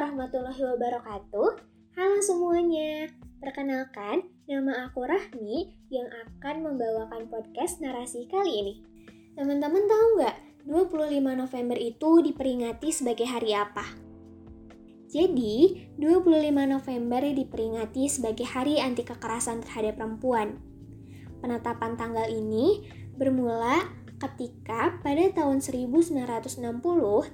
warahmatullahi wabarakatuh. Halo semuanya. Perkenalkan, nama aku Rahmi yang akan membawakan podcast narasi kali ini. Teman-teman tahu nggak, 25 November itu diperingati sebagai hari apa? Jadi, 25 November diperingati sebagai hari anti kekerasan terhadap perempuan. Penetapan tanggal ini bermula ketika pada tahun 1960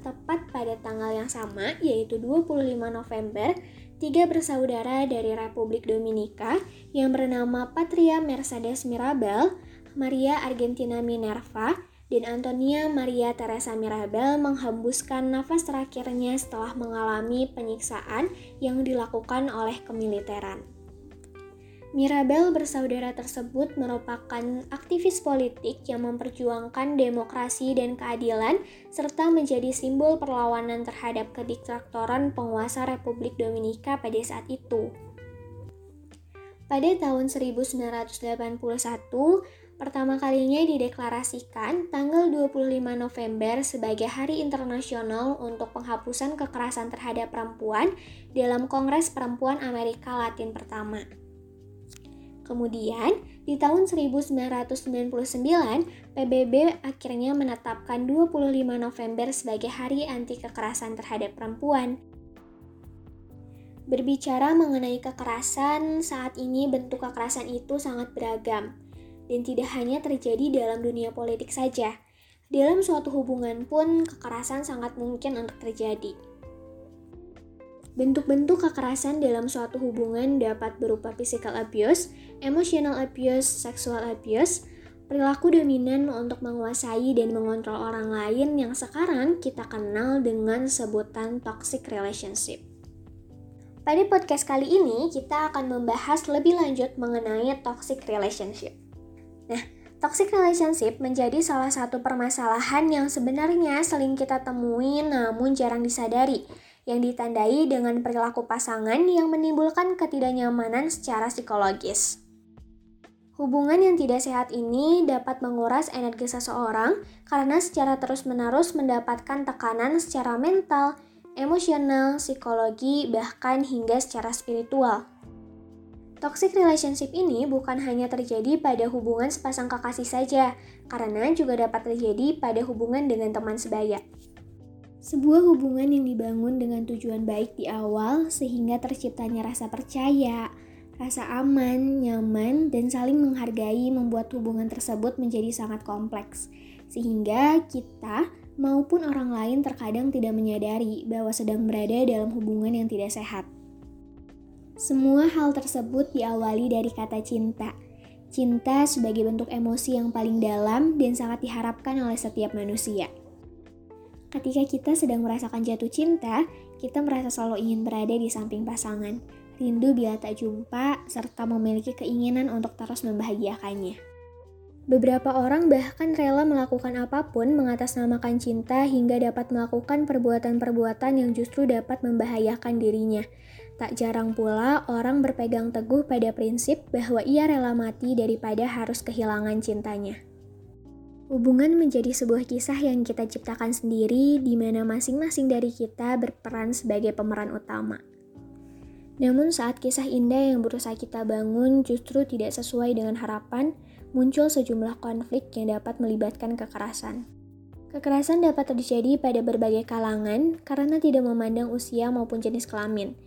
tepat pada tanggal yang sama yaitu 25 November tiga bersaudara dari Republik Dominika yang bernama Patria Mercedes Mirabel, Maria Argentina Minerva, dan Antonia Maria Teresa Mirabel menghembuskan nafas terakhirnya setelah mengalami penyiksaan yang dilakukan oleh kemiliteran. Mirabel bersaudara tersebut merupakan aktivis politik yang memperjuangkan demokrasi dan keadilan serta menjadi simbol perlawanan terhadap kediktatoran penguasa Republik Dominika pada saat itu. Pada tahun 1981, pertama kalinya dideklarasikan tanggal 25 November sebagai Hari Internasional untuk Penghapusan Kekerasan Terhadap Perempuan dalam Kongres Perempuan Amerika Latin pertama. Kemudian, di tahun 1999, PBB akhirnya menetapkan 25 November sebagai Hari Anti Kekerasan Terhadap Perempuan. Berbicara mengenai kekerasan, saat ini bentuk kekerasan itu sangat beragam dan tidak hanya terjadi dalam dunia politik saja. Dalam suatu hubungan pun, kekerasan sangat mungkin untuk terjadi. Bentuk-bentuk kekerasan dalam suatu hubungan dapat berupa physical abuse, emotional abuse, sexual abuse, perilaku dominan untuk menguasai dan mengontrol orang lain yang sekarang kita kenal dengan sebutan toxic relationship. Pada podcast kali ini, kita akan membahas lebih lanjut mengenai toxic relationship. Nah, toxic relationship menjadi salah satu permasalahan yang sebenarnya sering kita temui namun jarang disadari yang ditandai dengan perilaku pasangan yang menimbulkan ketidaknyamanan secara psikologis. Hubungan yang tidak sehat ini dapat menguras energi seseorang karena secara terus-menerus mendapatkan tekanan secara mental, emosional, psikologi, bahkan hingga secara spiritual. Toxic relationship ini bukan hanya terjadi pada hubungan sepasang kekasih saja, karena juga dapat terjadi pada hubungan dengan teman sebaya. Sebuah hubungan yang dibangun dengan tujuan baik di awal sehingga terciptanya rasa percaya, rasa aman, nyaman, dan saling menghargai membuat hubungan tersebut menjadi sangat kompleks. Sehingga kita maupun orang lain terkadang tidak menyadari bahwa sedang berada dalam hubungan yang tidak sehat. Semua hal tersebut diawali dari kata cinta. Cinta sebagai bentuk emosi yang paling dalam dan sangat diharapkan oleh setiap manusia. Ketika kita sedang merasakan jatuh cinta, kita merasa selalu ingin berada di samping pasangan, rindu bila tak jumpa, serta memiliki keinginan untuk terus membahagiakannya. Beberapa orang bahkan rela melakukan apa pun mengatasnamakan cinta hingga dapat melakukan perbuatan-perbuatan yang justru dapat membahayakan dirinya. Tak jarang pula orang berpegang teguh pada prinsip bahwa ia rela mati daripada harus kehilangan cintanya. Hubungan menjadi sebuah kisah yang kita ciptakan sendiri di mana masing-masing dari kita berperan sebagai pemeran utama. Namun saat kisah indah yang berusaha kita bangun justru tidak sesuai dengan harapan, muncul sejumlah konflik yang dapat melibatkan kekerasan. Kekerasan dapat terjadi pada berbagai kalangan karena tidak memandang usia maupun jenis kelamin,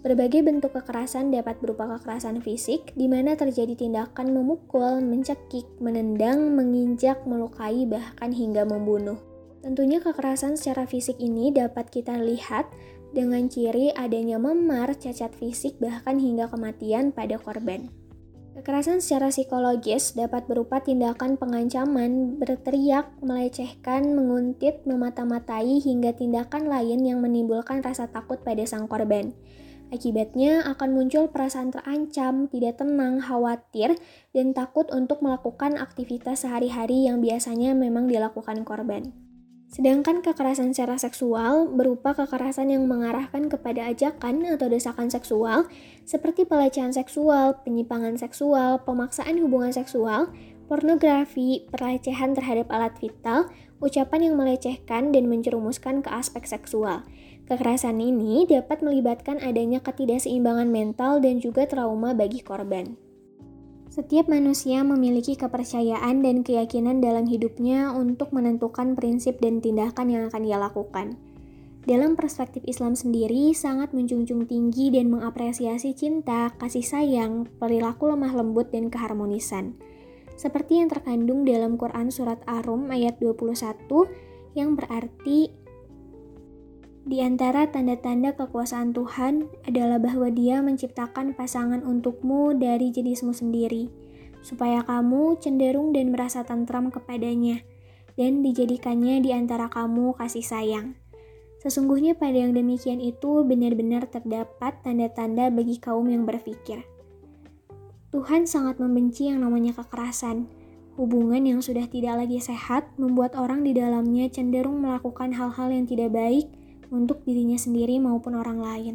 Berbagai bentuk kekerasan dapat berupa kekerasan fisik, di mana terjadi tindakan memukul, mencekik, menendang, menginjak, melukai, bahkan hingga membunuh. Tentunya kekerasan secara fisik ini dapat kita lihat dengan ciri adanya memar, cacat fisik, bahkan hingga kematian pada korban. Kekerasan secara psikologis dapat berupa tindakan pengancaman, berteriak, melecehkan, menguntit, memata-matai, hingga tindakan lain yang menimbulkan rasa takut pada sang korban. Akibatnya akan muncul perasaan terancam, tidak tenang, khawatir, dan takut untuk melakukan aktivitas sehari-hari yang biasanya memang dilakukan korban. Sedangkan kekerasan secara seksual berupa kekerasan yang mengarahkan kepada ajakan atau desakan seksual seperti pelecehan seksual, penyimpangan seksual, pemaksaan hubungan seksual, pornografi, pelecehan terhadap alat vital, ucapan yang melecehkan dan menjerumuskan ke aspek seksual. Kekerasan ini dapat melibatkan adanya ketidakseimbangan mental dan juga trauma bagi korban. Setiap manusia memiliki kepercayaan dan keyakinan dalam hidupnya untuk menentukan prinsip dan tindakan yang akan ia lakukan. Dalam perspektif Islam sendiri, sangat menjunjung tinggi dan mengapresiasi cinta, kasih sayang, perilaku lemah lembut, dan keharmonisan. Seperti yang terkandung dalam Quran Surat Ar-Rum ayat 21 yang berarti di antara tanda-tanda kekuasaan Tuhan adalah bahwa Dia menciptakan pasangan untukmu dari jenismu sendiri, supaya kamu cenderung dan merasa tentram kepadanya, dan dijadikannya di antara kamu kasih sayang. Sesungguhnya pada yang demikian itu benar-benar terdapat tanda-tanda bagi kaum yang berpikir. Tuhan sangat membenci yang namanya kekerasan. Hubungan yang sudah tidak lagi sehat membuat orang di dalamnya cenderung melakukan hal-hal yang tidak baik untuk dirinya sendiri maupun orang lain.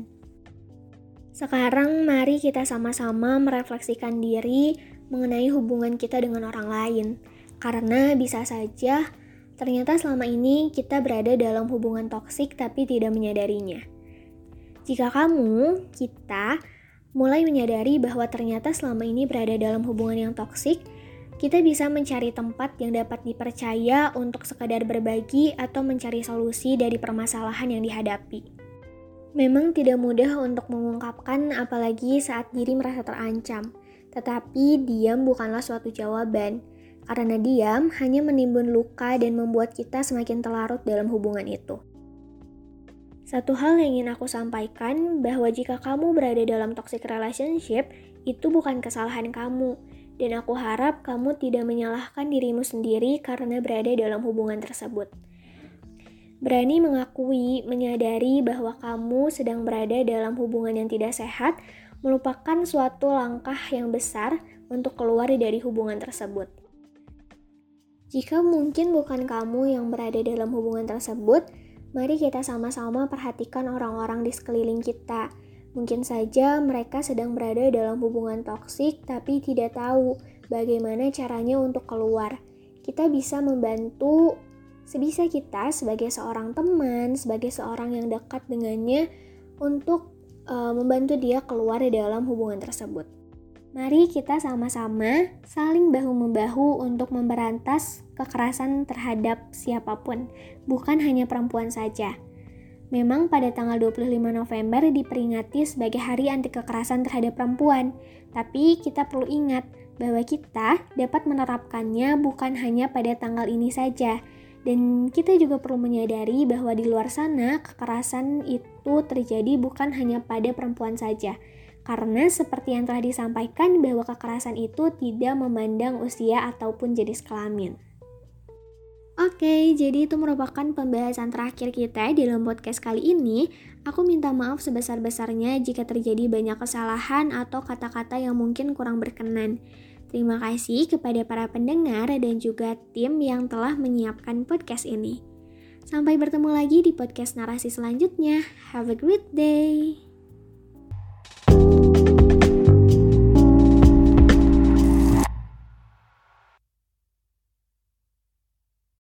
Sekarang mari kita sama-sama merefleksikan diri mengenai hubungan kita dengan orang lain. Karena bisa saja ternyata selama ini kita berada dalam hubungan toksik tapi tidak menyadarinya. Jika kamu, kita, mulai menyadari bahwa ternyata selama ini berada dalam hubungan yang toksik, kita bisa mencari tempat yang dapat dipercaya untuk sekadar berbagi atau mencari solusi dari permasalahan yang dihadapi. Memang tidak mudah untuk mengungkapkan apalagi saat diri merasa terancam, tetapi diam bukanlah suatu jawaban, karena diam hanya menimbun luka dan membuat kita semakin telarut dalam hubungan itu. Satu hal yang ingin aku sampaikan bahwa jika kamu berada dalam toxic relationship, itu bukan kesalahan kamu, dan aku harap kamu tidak menyalahkan dirimu sendiri karena berada dalam hubungan tersebut. Berani mengakui, menyadari bahwa kamu sedang berada dalam hubungan yang tidak sehat merupakan suatu langkah yang besar untuk keluar dari hubungan tersebut. Jika mungkin bukan kamu yang berada dalam hubungan tersebut, mari kita sama-sama perhatikan orang-orang di sekeliling kita Mungkin saja mereka sedang berada dalam hubungan toksik tapi tidak tahu bagaimana caranya untuk keluar. Kita bisa membantu sebisa kita sebagai seorang teman, sebagai seorang yang dekat dengannya untuk uh, membantu dia keluar dari dalam hubungan tersebut. Mari kita sama-sama saling bahu-membahu untuk memberantas kekerasan terhadap siapa pun, bukan hanya perempuan saja. Memang pada tanggal 25 November diperingati sebagai Hari Anti Kekerasan Terhadap Perempuan, tapi kita perlu ingat bahwa kita dapat menerapkannya bukan hanya pada tanggal ini saja. Dan kita juga perlu menyadari bahwa di luar sana kekerasan itu terjadi bukan hanya pada perempuan saja. Karena seperti yang telah disampaikan bahwa kekerasan itu tidak memandang usia ataupun jenis kelamin. Oke, jadi itu merupakan pembahasan terakhir kita dalam podcast kali ini. Aku minta maaf sebesar-besarnya jika terjadi banyak kesalahan atau kata-kata yang mungkin kurang berkenan. Terima kasih kepada para pendengar dan juga tim yang telah menyiapkan podcast ini. Sampai bertemu lagi di podcast narasi selanjutnya. Have a great day.